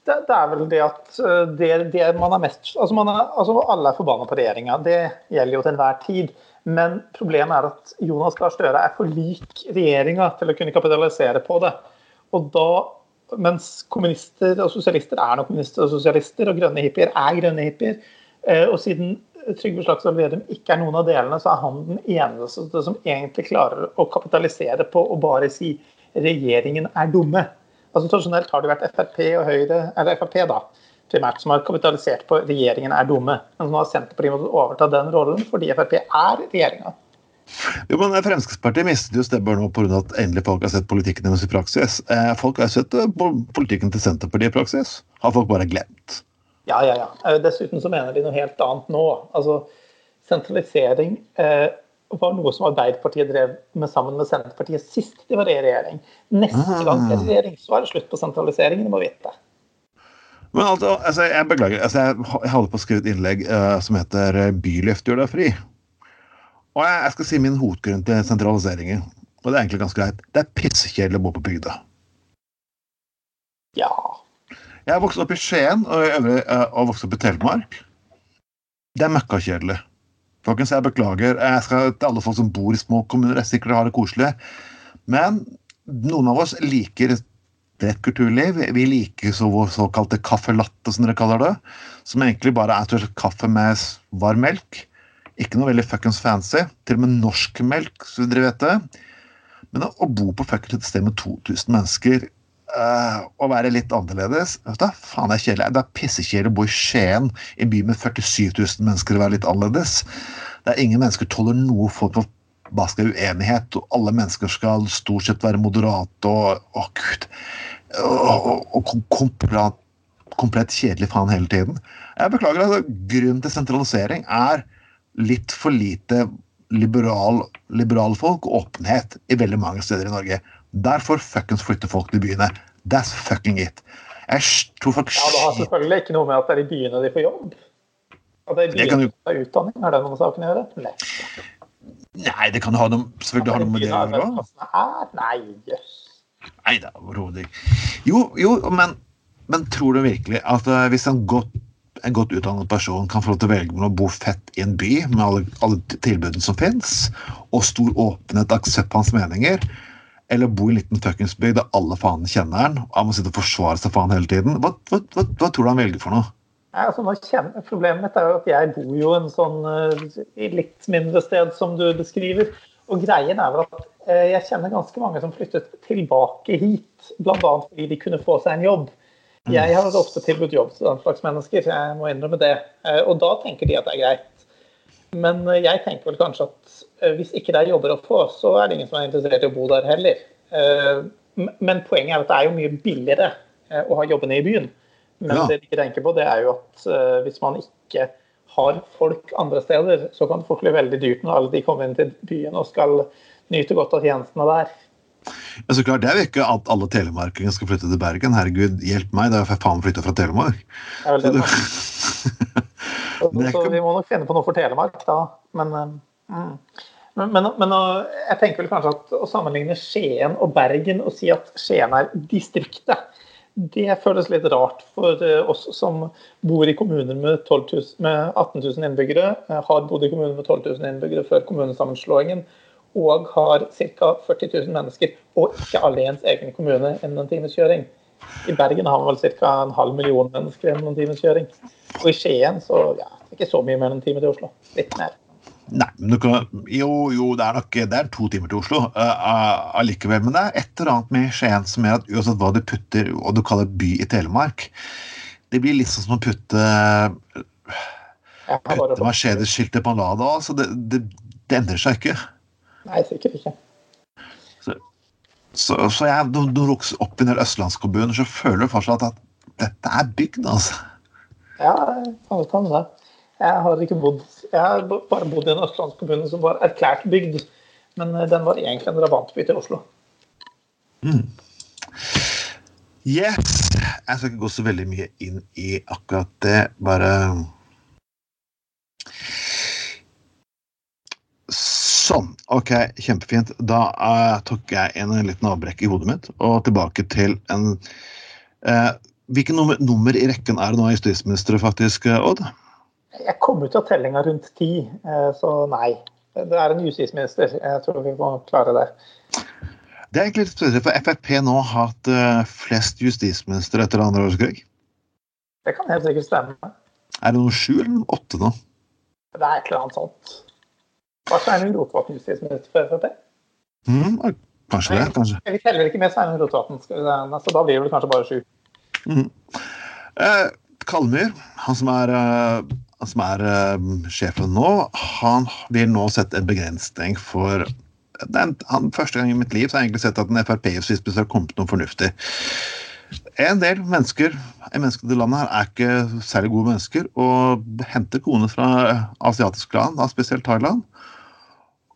B: det, det, er vel det at eh, det, det man er mest altså, er, altså Alle er forbanna på regjeringa, det gjelder jo til enhver tid. Men problemet er at Jonas Gahr Støre er for lik regjeringa til å kunne kapitalisere på det. Og da, mens kommunister og sosialister er nok kommunister og sosialister, og grønne hippier er grønne hippier, eh, og siden Trygve Slagsvold Vedum ikke er noen av delene, så er han den eneste som egentlig klarer å kapitalisere på å bare si regjeringen er dumme. Altså Tradisjonelt har det vært Frp og Høyre, eller Frp da, primært, som har kapitalisert på regjeringen er dumme. Men nå har Senterpartiet måttet overta den rollen fordi Frp er regjeringa.
A: Jo, men Fremskrittspartiet mistet jo stemmer nå pga. at endelig folk har sett politikken deres i praksis. Eh, folk har sett eh, politikken til Senterpartiet i praksis. Har folk bare glemt?
B: Ja, ja, ja. Eh, dessuten så mener de noe helt annet nå. Altså, sentralisering eh, var noe som Arbeiderpartiet drev med sammen med Senterpartiet sist de var i regjering. Neste gang det er ah. regjering, så er det slutt på sentraliseringen, du må vite.
A: Men altså, altså jeg beklager. Altså, jeg holder på å skrive et innlegg uh, som heter 'Byløft 'Byluft gjør deg fri'. Og jeg, jeg, skal si min hovedgrunn til sentraliseringen. Og det er egentlig ganske greit. Det er pissekjedelig å bo på bygda.
B: Ja.
A: Jeg har vokst opp i Skien og, øvrig, uh, og vokst opp i Telemark. Det er møkkakjedelig. Folkens, jeg beklager. Jeg skal til alle folk som bor i små kommuner. Jeg sikkert har det koselig. Men noen av oss liker bredt kulturliv. Vi liker så vår såkalte caffè som dere kaller det. Som egentlig bare er kaffe med varm melk. Ikke noe veldig fuckings fancy. Til og med norsk melk, så dere vet det. Men å bo på fuckings et sted med 2000 mennesker uh, å være litt annerledes vet faen Det er kjedelig. Det er pissekjedelig å bo i Skien, i en by med 47 000 mennesker, og være litt annerledes. Det er ingen mennesker tåler noe form for baska uenighet, og alle mennesker skal stort sett være moderate og Å, gud. Og, og, og komplett, komplett kjedelig faen hele tiden. Jeg beklager. altså, Grunnen til sentralisering er litt for lite liberal, liberal folk og åpenhet i veldig mange steder i Norge. Derfor fuckings flytter folk til byene. That's fucking it. Jeg tror folk
B: Ja, Det har selvfølgelig ikke noe med at det er i byene de får jobb. At det er i byene de får utdanning. Har det noe med saken å gjøre? Nei.
A: Nei, det kan ha noe, selvfølgelig ha noe med det å
B: gjøre. Nei, jøss.
A: Nei da, overhodet ikke. Jo, jo, men, men, tror du virkelig at uh, hvis en godt, en godt utdannet person kan få lov til å velge mellom å bo fett i en by med alle, alle tilbudene som fins, og stor åpenhet og aksept på hans meninger, eller bo i en liten fuckingsby der alle faen kjenner han, og han må sitte og forsvare seg faen hele tiden. Hva, hva, hva, hva tror du han velger for noe?
B: Ja, altså, kjenner, problemet mitt er jo at jeg bor jo en sånn uh, litt mindre sted som du beskriver. Og greien er vel at uh, jeg kjenner ganske mange som flyttet tilbake hit, bl.a. fordi de kunne få seg en jobb. Jeg har ofte tilbudt jobb til den slags mennesker, jeg må innrømme det. Uh, og da tenker de at det er greit. Men jeg tenker vel kanskje at Eh, hvis ikke det er jobber å få, så er det ingen som er interessert i å bo der heller. Eh, men poenget er at det er jo mye billigere eh, å ha jobbene i byen. Men ja. det de ikke tenker på, det er jo at hvis man ikke har folk andre steder, så kan det fort bli veldig dyrt når alle de kommer inn til byen og skal nyte godt av tjenestene der.
A: Ja, så klart, Det er jo ikke at alle telemarkinger skal flytte til Bergen. Herregud, hjelp meg, det er jo faen flytta fra Telemark.
B: Det er vel det, så, vi må nok finne på noe for Telemark, da. Men Mm. Men, men, men, jeg tenker vel kanskje at å sammenligne Skien og Bergen og si at Skien er distriktet, det føles litt rart for eh, oss som bor i kommuner med, 000, med 18 000 innbyggere, eh, har bodd i kommuner med 12 000 innbyggere før kommunesammenslåingen, og har ca. 40 000 mennesker, og ikke alle i ens egen kommune innen en times kjøring. I Bergen har vi vel ca. en halv million mennesker gjennom en times kjøring. Og i Skien så ja, ikke så mye mer enn en time til Oslo. Litt mer.
A: Nei, men du kan, jo, jo, det er nok det er to timer til Oslo uh, allikevel. Men det er et eller annet med Skien som gjør at uansett hva du putter og du kaller by i Telemark, det blir litt sånn som å putte putte Mercedes-skiltet på en Lada. Så det, det, det, endrer seg ikke.
B: Nei, sikkert ikke.
A: Så, så, jeg, når du vokser opp i en østlandskommuner, så føler du fortsatt at dette er bygd, altså.
B: Ja, jeg godt hende. Jeg har ikke bodd Jeg har bare bodd i en østlandskommune som var erklært bygd. Men eh, den var egentlig en drabantby til Oslo.
A: Mm. Yes! Jeg skal ikke gå så veldig mye inn i akkurat det. Bare Sånn. OK, kjempefint. Da uh, tok jeg en, en liten avbrekk i hodet mitt og tilbake til en uh, Hvilket nummer, nummer, i rekken er det nå justisminister, faktisk, Odd?
B: Jeg kom ut av tellinga rundt ti, eh, så nei. Det er en justisminister. Jeg tror vi må klare det.
A: Det er egentlig litt spesielt, for Frp nå har hatt eh, flest justisministre etter andre årskrig.
B: Det kan helt sikkert stemme.
A: Er det noe sju eller åtte nå?
B: Det er et eller annet sånt. Var Sveinung Rotevatn justisminister for Frp?
A: Mm, kanskje det. kanskje.
B: Vi teller ikke med Sveinung Rotevatn, så da blir det kanskje bare sju.
A: Mm. Eh, Kalmyr, han som er han som er uh, sjefen nå, han vil nå sette en begrensning for den, han, Første gang i mitt liv så har jeg egentlig sett at en Frp-justisminister har kommet noe fornuftig. En del mennesker i menneskene i landet her er ikke særlig gode mennesker og henter koner fra asiatiske land, da spesielt Thailand.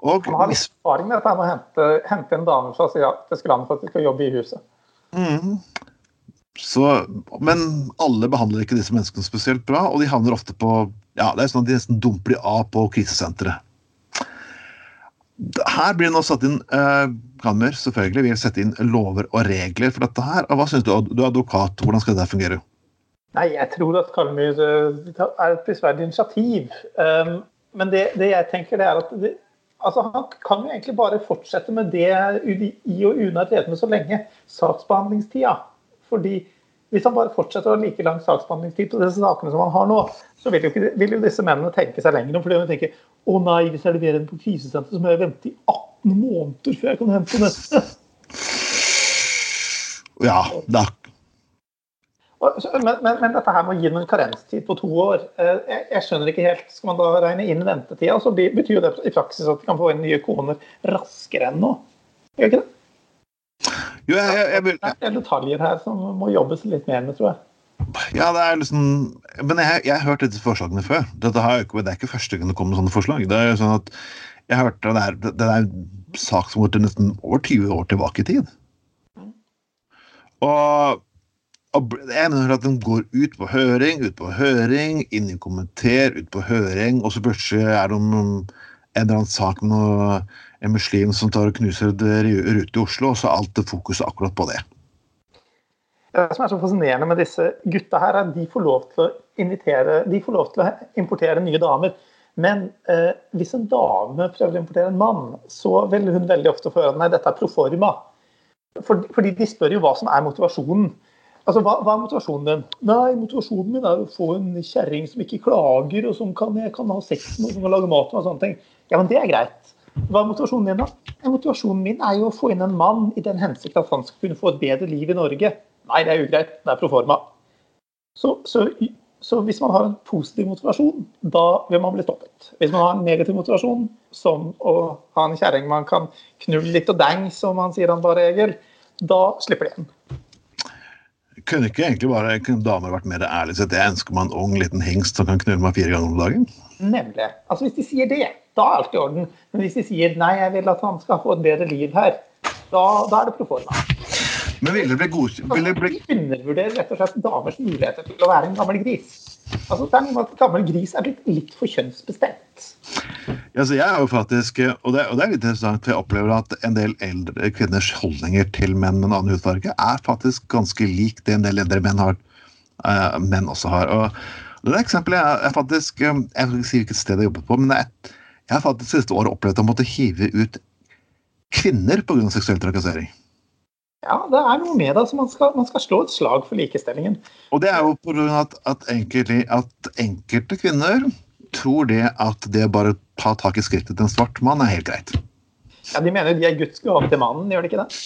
B: Og, han har litt erfaring med dette med å hente, hente en dame fra asiatiske land for at de skal jobbe i huset.
A: Mm. Så, men alle behandler ikke disse menneskene spesielt bra, og de havner ofte på ja, det er sånn at De nesten dumper de av på krisesenteret. Her blir det nå satt inn eh, Kammer selvfølgelig vil sette inn lover og regler for dette. her. Og Hva synes Du Du er advokat, hvordan skal det fungere?
B: Nei, Jeg tror at Kalmyr eh, er et prisverdig initiativ. Um, men det, det, jeg tenker det er at det, altså Han kan jo egentlig bare fortsette med det UDI og UNE har drevet med så lenge. Saksbehandlingstida. Fordi hvis han bare fortsetter å ha like lang saksbehandlingstid på disse sakene som han har nå, så vil jo, ikke, vil jo disse mennene tenke seg lenger om. fordi de tenker å nei, hvis jeg leverer den på krisesenteret, så må jeg vente i 18 måneder før jeg kan hente neste.
A: Ja, da.
B: Men, men, men, dette her med å gi en karenstid på to år, eh, jeg, jeg, skjønner ikke helt. Skal man da regne inn ventetida, så betyr jo det i praksis at de kan få inn nye koner raskere enn nå. Gjør ikke det?
A: Jo, jeg, jeg, jeg,
B: det er detaljer her som må jobbes litt mer med, tror jeg.
A: Ja, det er liksom Men jeg, jeg har hørt disse forslagene før. Dette har, det er ikke første gang det kommer sånne forslag. Det er jo sånn at jeg har hørt Det er, det er en sak som går til nesten over 20 år tilbake i tid. Og, og jeg mener at den går ut på høring, ut på høring, inn i kommenter, ut på høring, og så plutselig er det om en eller annen sak med en muslim som tar og knuser rute i Oslo, og så er alt det fokuset akkurat på det.
B: Det som er så fascinerende med disse gutta her, er at de får lov til å invitere, de får lov til å importere nye damer. Men eh, hvis en dame prøver å importere en mann, så vil hun veldig ofte få høre at nei, dette er proforma. For, fordi de spør jo hva som er motivasjonen. Altså, hva, hva, er motivasjonen din? Nei, motivasjonen min er å få en kjerring som ikke klager, og som kan, kan ha sex med, og som kan lage mat med og sånne ting. Ja, men det er greit. Hva er motivasjonen din, da? Motivasjonen min er jo å få inn en mann i den hensikt at han skal kunne få et bedre liv i Norge. Nei, det er ugreit. Det er proforma. Så, så, så, hvis man har en positiv motivasjon, da vil man bli stoppet. Hvis man har en negativ motivasjon, som å ha en kjerring man kan knulle litt og dang, som han sier han bare Egil, da slipper de igjen.
A: Kunne ikke egentlig bare damer vært mer ærlige Så jeg ønsker meg en ung liten hingst som kan knulle meg fire ganger om dagen?
B: Nemlig. Altså Hvis de sier det, da er alt i orden. Men hvis de sier nei, jeg vil at han skal få et bedre liv her, da, da er det proforma.
A: Men ville det bli godkjent vil bli...
B: Vi undervurderer rett og slett damers muligheter til å være en gammel gris. Altså, det er noe med at gammel gris er blitt litt for kjønnsbestemt.
A: Ja, jeg er jo faktisk, og det, og det er litt interessant, for jeg opplever at en del eldre kvinners holdninger til menn med en annen hudfarge er faktisk ganske lik det en del eldre menn har. Uh, menn også har. Og det er eksempelet jeg, jeg faktisk Jeg vil si hvilket sted jeg jobbet på, men jeg, jeg har faktisk siste året opplevd å måtte hive ut kvinner pga. seksuell trakassering.
B: Ja, det er noe med det. Altså man, skal, man skal slå et slag for likestillingen.
A: Og det er jo pga. At, at, enkelte, at enkelte kvinner tror det at det bare ta tak i skrittet til en svart mann er helt greit.
B: Ja, De mener jo de er Guds gave til mannen, gjør de ikke det?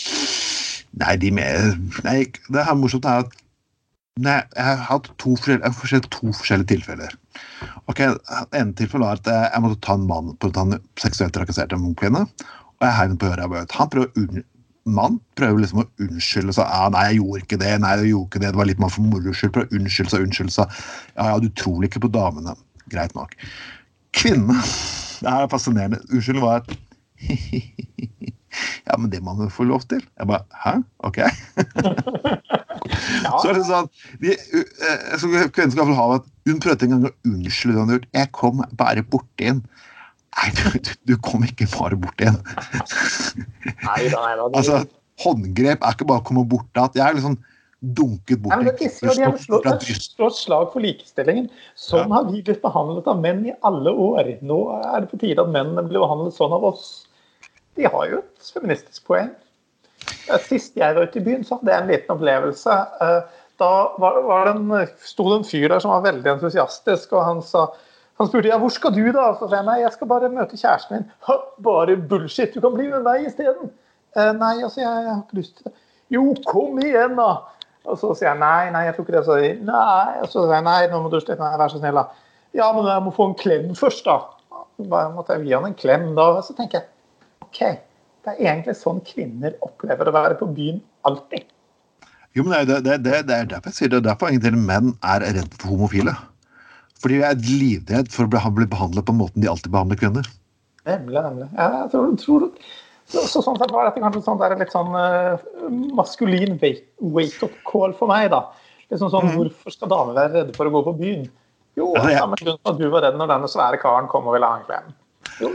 A: Nei, de mener Nei, det er morsomt er at nei, jeg har hatt to, forskjellige, to forskjellige tilfeller. Ok, En tilfelle var at jeg måtte ta en mann på å ta en seksuelt trakassert kvinne. Og jeg heiv den på øret. Han prøver å mann prøver liksom å unnskylde seg. Ja, 'Nei, jeg gjorde ikke det. Nei, jeg gjorde ikke det. Det var litt man for moro skyld.' Prøver å unnskylde seg, unnskylde seg. Ja, ja, du tror ikke på damene. Greit nok. Kvinne. Det er fascinerende. Unnskyld var et Ja, men det må man få lov til. Jeg bare Hæ? OK. ja. Så er det sånn de, uh, så Kvinnen skal ha at hun prøvde en gang å unnskylde det hun hadde gjort. Jeg kom bare borti en. Nei, du, du, kom ikke bare bort igjen.
B: nei da, da.
A: Altså, håndgrep er ikke bare å komme bort til Jeg er liksom dunket bort
B: Nei, det, de har slått slag for likestillingen. Sånn ja. har vi blitt behandlet av menn i alle år. Nå er det på tide at mennene blir behandlet sånn av oss. De har jo et feministisk poeng. Sist jeg var ute i byen, så hadde jeg en liten opplevelse. Eh, da var, var det en, sto det en fyr der som var veldig entusiastisk, og han sa han spurte ja, hvor skal du da? Så sa jeg nei, jeg skal bare møte kjæresten min. Ha, bare bullshit, du kan bli med meg isteden. Eh, nei, altså, jeg, jeg, har ikke lyst til det. Jo, kom igjen, da. Og så sier jeg nei, nei, jeg tror ikke det. Så, nei, og så sier jeg nei, nå må du slutte. Nei, vær så snill, da. Ja, men jeg må få en klem først, da. Bare måtte jeg gi han en klem da. Og så tenker jeg OK, det er egentlig sånn kvinner opplever å være på byen alltid.
A: Jo, men det, det, det, det er derfor jeg sier det. Det er Derfor egentlig menn er redd for homofile. Fordi jeg er livredd for å bli behandlet på måten de alltid behandler kvinner.
B: Nemlig, nemlig. Jeg tror, tror så, så, sånn sett var dette kanskje sånn, det er litt sånn uh, maskulin wake-up call for meg. da. Liksom sånn, mm. Hvorfor skal damer være redde for å gå på byen? Jo, det er samme grunn som at du var redd når denne svære karen kom og ville ha en klem. Jo.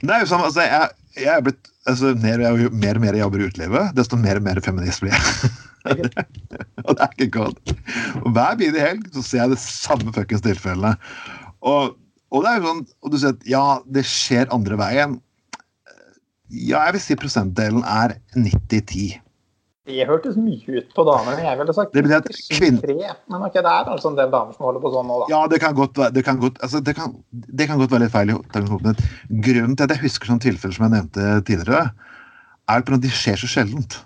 A: Det er jo sånn, altså, jeg, jeg er blitt, altså, mer, jeg, mer og mer jeg jobber i utelivet, desto mer og mer feminist blir jeg. og det er ikke godt. Og hver bidige helg så ser jeg det samme fuckings tilfellet. Og, og, det er jo sånn, og du sier at ja, det skjer andre veien. Ja, jeg vil si prosentdelen er 90-10.
B: Det hørtes mye ut på damene. Jeg ville sagt
A: det at kvinn...
B: Men okay, det er altså en del damer som holder på sånn nå, da.
A: Ja, det kan godt, det kan godt, altså, det kan, det kan godt være litt feil. Grunnen til at jeg husker sånne tilfeller som jeg nevnte tidligere, er at de skjer så sjeldent.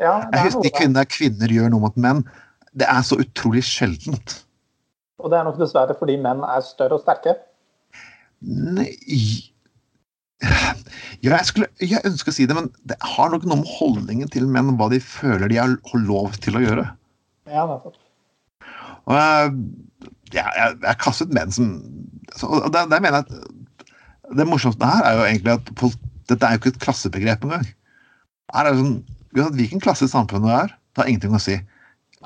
B: Ja,
A: jeg husker de kvinner, kvinner gjør noe mot menn. Det er så utrolig sjeldent.
B: Og det er nok dessverre fordi menn er større og sterke?
A: Nei ja, jeg, skulle, jeg ønsker å si det, men det har nok noe med holdningen til menn hva de føler de har lov til å gjøre.
B: Ja, nettopp.
A: Og jeg, jeg, jeg kastet menn som og der, der mener jeg at Det morsomste her er jo egentlig at dette er jo ikke et klassebegrep engang. Her er det sånn, Hvilken klasse i samfunnet er, det har ingenting å si.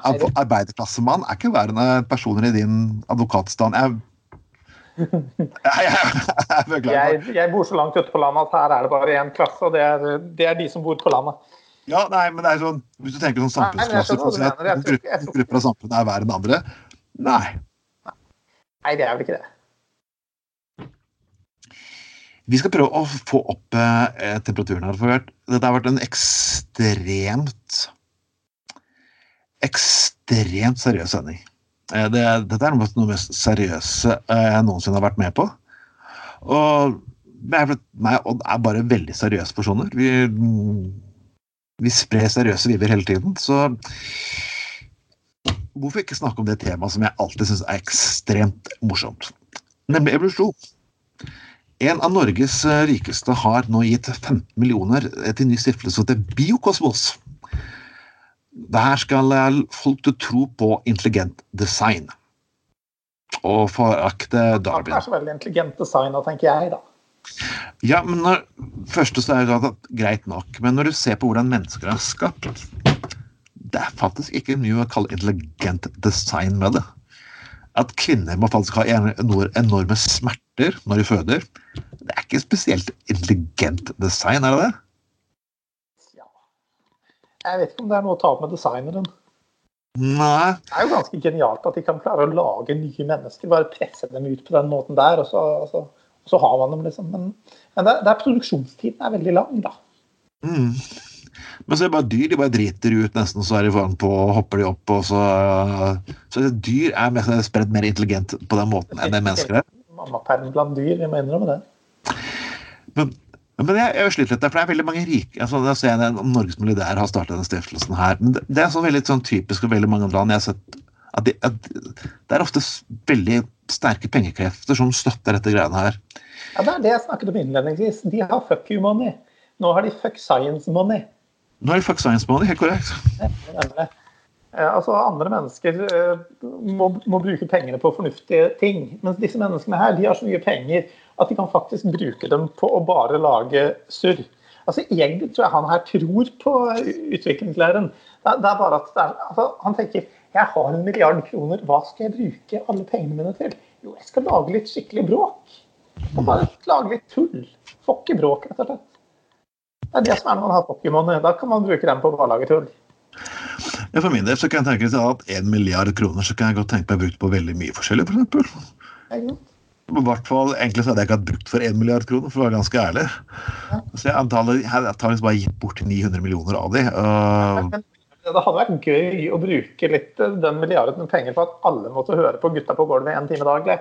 A: Arbeiderklassemann er ikke verre enn personer i din advokatstand. Jeg, jeg,
B: jeg, jeg, jeg, bor så langt ute på landet at her er det bare én klasse, og det er, det er, de som bor på landet.
A: Ja, nei, men det er sånn, Hvis du tenker sånn samfunnsklasse nei, å si at noen grupper, grupper av samfunnet er verre enn andre Nei.
B: Nei, det er vel ikke det.
A: Vi skal prøve å få opp eh, temperaturen her. Dette har vært en ekstremt Ekstremt seriøs sending. Eh, det, dette er noe av det mest seriøse eh, jeg noensinne har vært med på. Og meg Odd er bare veldig seriøse personer. Vi, vi sprer seriøse viver hele tiden. Så hvorfor ikke snakke om det temaet som jeg alltid syns er ekstremt morsomt? Nemlig evolusjon. En av Norges eh, rikeste har nå gitt 15 millioner til ny stiftelse til Biokosmos. Der skal folk til tro på intelligent design. Og forakte Darwin.
B: Det er så veldig intelligent design, tenker jeg, da.
A: Ja, men når, første så er det greit nok, men når du ser på hvordan mennesker er skapt Det er faktisk ikke mye å kalle intelligent design med det. At kvinner må faktisk ha enorme smerter når de føder. Det er ikke spesielt intelligent design, er det det?
B: Ja. Jeg vet ikke om det er noe å ta opp med designeren.
A: Nei.
B: Det er jo ganske genialt at de kan klare å lage nye mennesker. Bare presse dem ut på den måten der, og så, og så, og så har man dem, liksom. Men, men det, det er produksjonstiden er veldig lang, da.
A: Mm. Men så er det bare dyr. De bare driter ut nesten, så er de foran på, hopper de opp, og så Så dyr er mest spredd mer intelligent på den måten enn det mennesker er.
B: Mammaperm blant dyr, jeg må innrømme det.
A: Men, men jeg, jeg sliter litt, for det er veldig mange rike altså, jeg ser jeg Norges milliardær har startet denne stiftelsen her. Men det, det er sånn veldig sånn typisk for veldig mange land. jeg har sett at, de, at Det er ofte veldig sterke pengekrefter som støtter dette greiene her.
B: Ja, Det er det jeg snakket om innledningsvis. De har fuck you money. Nå har de fuck science money.
A: Nå er det fuck science money, helt korrekt.
B: Ja, altså Andre mennesker eh, må, må, bruke pengene på fornuftige ting. Mens disse menneskene her, de har så mye penger at de kan faktisk bruke dem på å bare lage surr. Altså Egentlig tror jeg han her tror på utviklingslæren. Det, det er bare at er, altså, Han tenker jeg har en milliard kroner, hva skal jeg bruke alle pengene mine til? Jo, jeg skal lage litt skikkelig bråk. Og bare lage litt tull. Får ikke bråk, rett og slett. Det er det som er når man har Pokémon. Da kan man bruke dem på å bare lage tull.
A: Ja, for min del så kan jeg tenke at en milliard kroner så kan jeg godt tenke meg brukt på veldig mye forskjellig, f.eks. For I hvert fall, Egentlig så hadde jeg ikke hatt brukt for én milliard kroner, for å være ganske ærlig. Ja. Så jeg antallet, jeg antakeligvis bare gitt bort 900 millioner av de. Uh...
B: det hadde vært gøy å bruke litt den milliarden penger på at alle måtte høre på Gutta på gulvet en time daglig.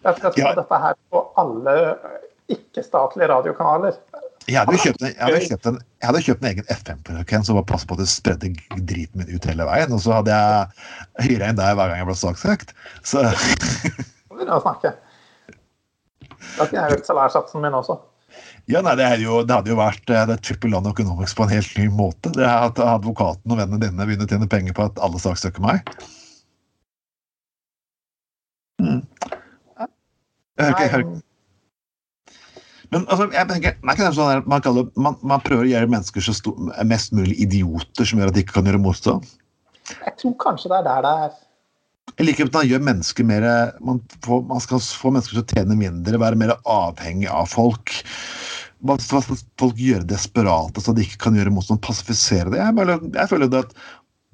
B: Jeg skal ja. dette her på alle ikke-statlige radiokanaler.
A: Jeg hadde, kjøpt en, jeg, hadde kjøpt en, jeg hadde kjøpt en egen FM-frekvens som var passet på at det spredde driten min ut hele veien. Og så hadde jeg hyra inn deg hver gang jeg ble saksøkt. Så
B: Begynner å snakke. Da kunne jeg økt salærsatsen min også.
A: Ja, nei, det, jo, det, hadde jo vært det er Triple Land Economics på en helt ny måte. Det er At advokaten og vennene dine begynner å tjene penger på at alle saksøker meg. Mm. Jeg hører ikke, men altså, jeg tenker, er ikke det sånn at man, kaller, man, man, prøver å gjøre mennesker så stor, mest mulig idioter som gjør at de ikke kan gjøre motstand?
B: Jeg tror kanskje det er der det er.
A: Jeg liker at man gjør mennesker mer man, får, man, skal få mennesker til å tjene mindre, være mer avhengig av folk. Man skal folk gjøre desperate så de ikke kan gjøre motstand, passifisere det. Jeg, bare, jeg føler det at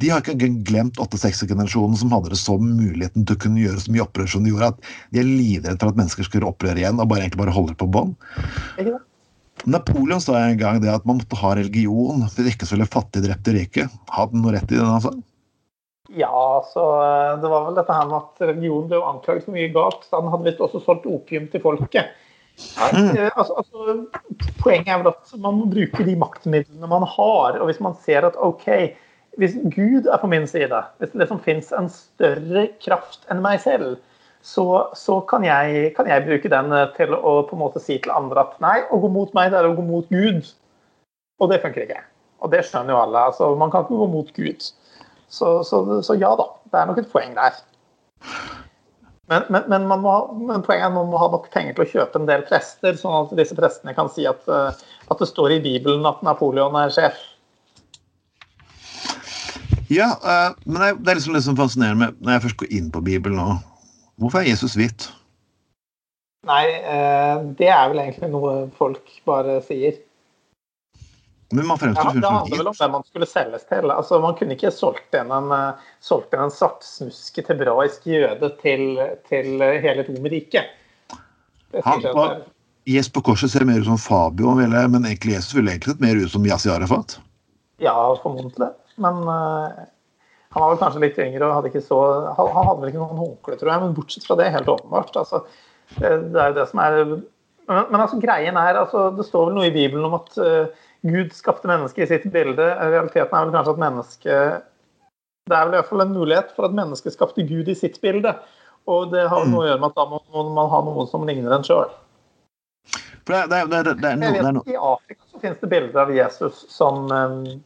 A: de har ikke glemt 8-6-generasjonen som hadde det så muligheten til å kunne gjøre så mye opprør som de gjorde, at de er livredde for at mennesker skal gjøre opprør igjen og bare egentlig bare holder på bånd. Napoleon sa en gang det at man måtte ha religion for ikke så ville fattige drepte rike. Hadde han noe rett i det han sa?
B: Ja, så eh, det var vel dette her med at religion ble anklaget for mye galt. Så han hadde visst også solgt opium til folket. Ja, mm. Eh, altså, altså, poenget er vel at man må bruke de maktmidlene man har. Og hvis man ser at OK, hvis Gud er på min side, hvis det liksom fins en større kraft enn meg selv, så, så kan, jeg, kan, jeg, bruke den til å på en måte si til andre at nei, å gå mot meg det er å gå mot Gud. Og det funker ikke. Og det skjønner jo alle. altså Man kan ikke gå mot Gud. Så, så, så ja da, det er nok et poeng der. Men, men, men, må, men, poenget er at man må ha nok penger til å kjøpe en del prester, sånn at disse prestene kan si at, eh, at det står i Bibelen at Napoleon er sjef.
A: Ja, uh, men det er liksom det som fascinerer meg når jeg først går inn på Bibelen nå. Hvorfor er Jesus hvit?
B: Nei, uh, det er vel egentlig noe folk bare sier.
A: Men man fremstår
B: ja, Det handler vel om hvem man skulle selges til. Altså, Man kunne ikke solgt en, uh, solgt inn en svartsnuskete hebraisk jøde til, til hele Romerriket.
A: Jesus på korset ser mer ut som Fabio, men egentlig Jesus ville egentlig sett mer ut som Yasi Arafat.
B: Ja, formodentlig. Men uh, han var vel kanskje litt yngre og hadde ikke så Han, han hadde vel ikke noen håndkle, tror jeg, men bortsett fra det, helt åpenbart. Altså, det er jo det som er Men, men altså, greien er altså, Det står vel noe i Bibelen om at uh, Gud skapte mennesket i sitt bilde. Realiteten er vel kanskje at mennesket Det er vel i hvert fall en mulighet for at mennesket skapte Gud i sitt bilde. Og det har noe å gjøre med at da må man ha noen som ligner en sjøl. I Afrika så finnes det bilder av Jesus som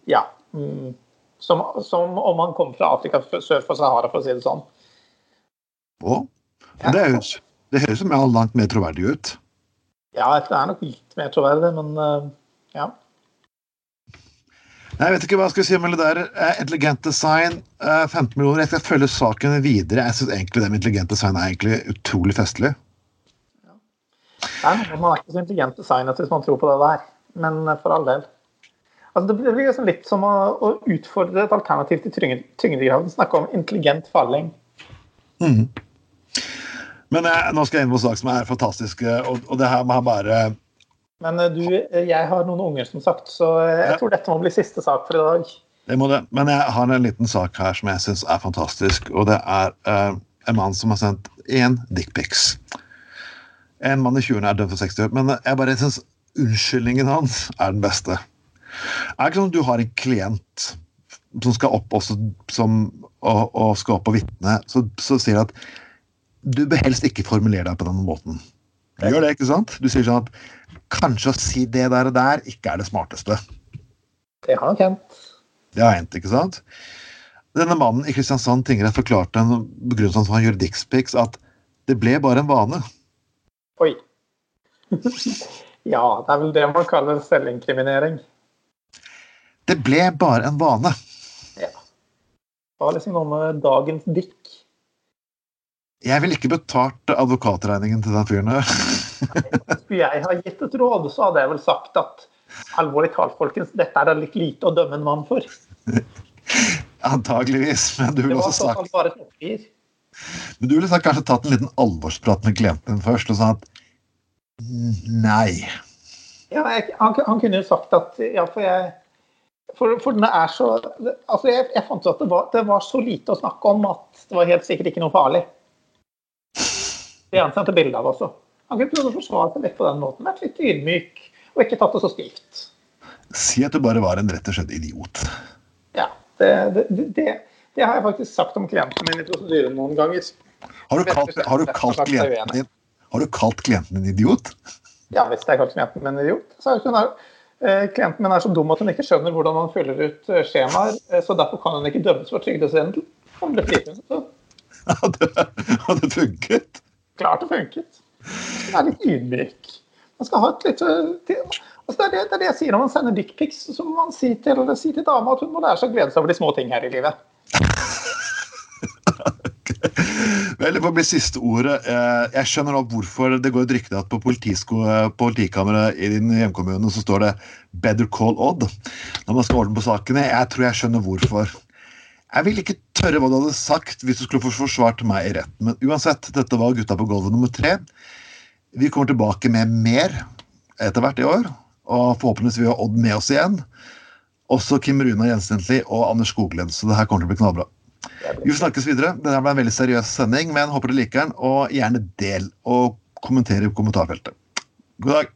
B: ja, mm, som, som, om han kom fra Afrika sør for Sahara, for å si det sånn.
A: Å? Det høres, det høres som langt mer troverdig ut.
B: Ja, det er nok litt mer troverdig, men uh, ja.
A: Nei, Jeg vet ikke hva jeg skal si om det der. Eh, intelligent design, 15 eh, millioner. Jeg skal følge saken videre. Jeg syns egentlig det med intelligent design er egentlig utrolig festlig.
B: Ja. Nei, man er ikke så intelligent designet hvis man tror på det der. Men eh, for all del. Altså, det blir liksom litt som å, å utfordre et alternativ til tyngdegraden. Snakke om intelligent falling. Mm.
A: Men eh, nå skal jeg inn på en sak som er fantastisk, og, og det her må bare
B: men eh, du, eh, jeg har noen unger, som sagt, så eh, jeg ja. tror dette må bli siste sak for i dag.
A: Det må det. Men jeg har en liten sak her som jeg syns er fantastisk. Og det er uh, en mann som har sendt én dickpics. En mann i 20-årene er dømt for 60 år, men jeg bare syns unnskyldningen hans er den beste. Er det ikke sånn at du har en klient som skal opp også som, og, og skal opp og vitne, så, så sier du at du bør helst ikke formulere deg på den måten. Du gjør det, ikke sant? Du sier sånn at kanskje å si det der og der ikke er det smarteste.
B: Det har nok hendt.
A: Det har hendt, ikke sant? Denne mannen i Kristiansand tingrett forklarte en begrunnelse for dickpics, at det ble bare en vane.
B: Oi. ja, det er vel det man kaller selvinkriminering.
A: Det ble bare en vane.
B: Ja. Det var liksom noe med dagens dikk.
A: Jeg ville ikke betalt advokatregningen til den fyren her.
B: Skulle jeg ha gitt et råd, så hadde jeg vel sagt at alvorlig talt, folkens, dette er det litt lite å dømme en mann for.
A: Antageligvis, men du ville også sagt Men du ville sagt, kanskje tatt en liten alvorsprat med klienten din først og sagt nei.
B: Ja, jeg, han, han, kunne jo sagt at ja, for jeg for, for den er så altså jeg, jeg fant ut at det var, det var så lite å snakke om at det var helt sikkert ikke noe farlig. Det han sendte bilde av også. Han kunne prøvd å forsvare seg litt på den måten. Vært litt ydmyk og ikke tatt det så stivt.
A: Si at du bare var en rett og slett idiot.
B: Ja. Det, det, det, det har jeg faktisk sagt om klienten min i prosedyren noen ganger.
A: Har du kalt, har du kalt klienten din har du kalt klienten din idiot?
B: Ja, hvis jeg har kalt klienten min idiot. Så er hun klienten min er så dum at hun ikke skjønner hvordan man fyller ut eh, skjemaer, eh, så derfor kan hun ikke dømmes for trygdesvindel. Hun ble frifunnet.
A: Har det funket?
B: klart det funket. Man er litt ydmyk. Man skal ha et litt altså det, er det, det, er det, jeg sier når man sender dickpics. Så må man si til, si til dama at hun må lære seg å glede seg over de små ting her i livet.
A: Vel, det får bli siste ordet. Eh, jeg skjønner nå hvorfor det går et rykte at på politikammeret i din hjemkommune så står det 'Better call Odd' når man skal ordne på sakene. Jeg tror jeg skjønner hvorfor. Jeg vil ikke tørre hva du hadde sagt hvis du skulle forsvart meg i retten. Men uansett, dette var Gutta på gulvet nummer tre. Vi kommer tilbake med mer etter hvert i år. Og forhåpentligvis vi har Odd med oss igjen. Også Kim Runa Jensentlig og Anders Skoglund, Så det her kommer til å bli knallbra. Vi snakkes videre. Det ble en veldig seriøs sending, men håper du liker den. Og gjerne del og kommenter i kommentarfeltet. God dag.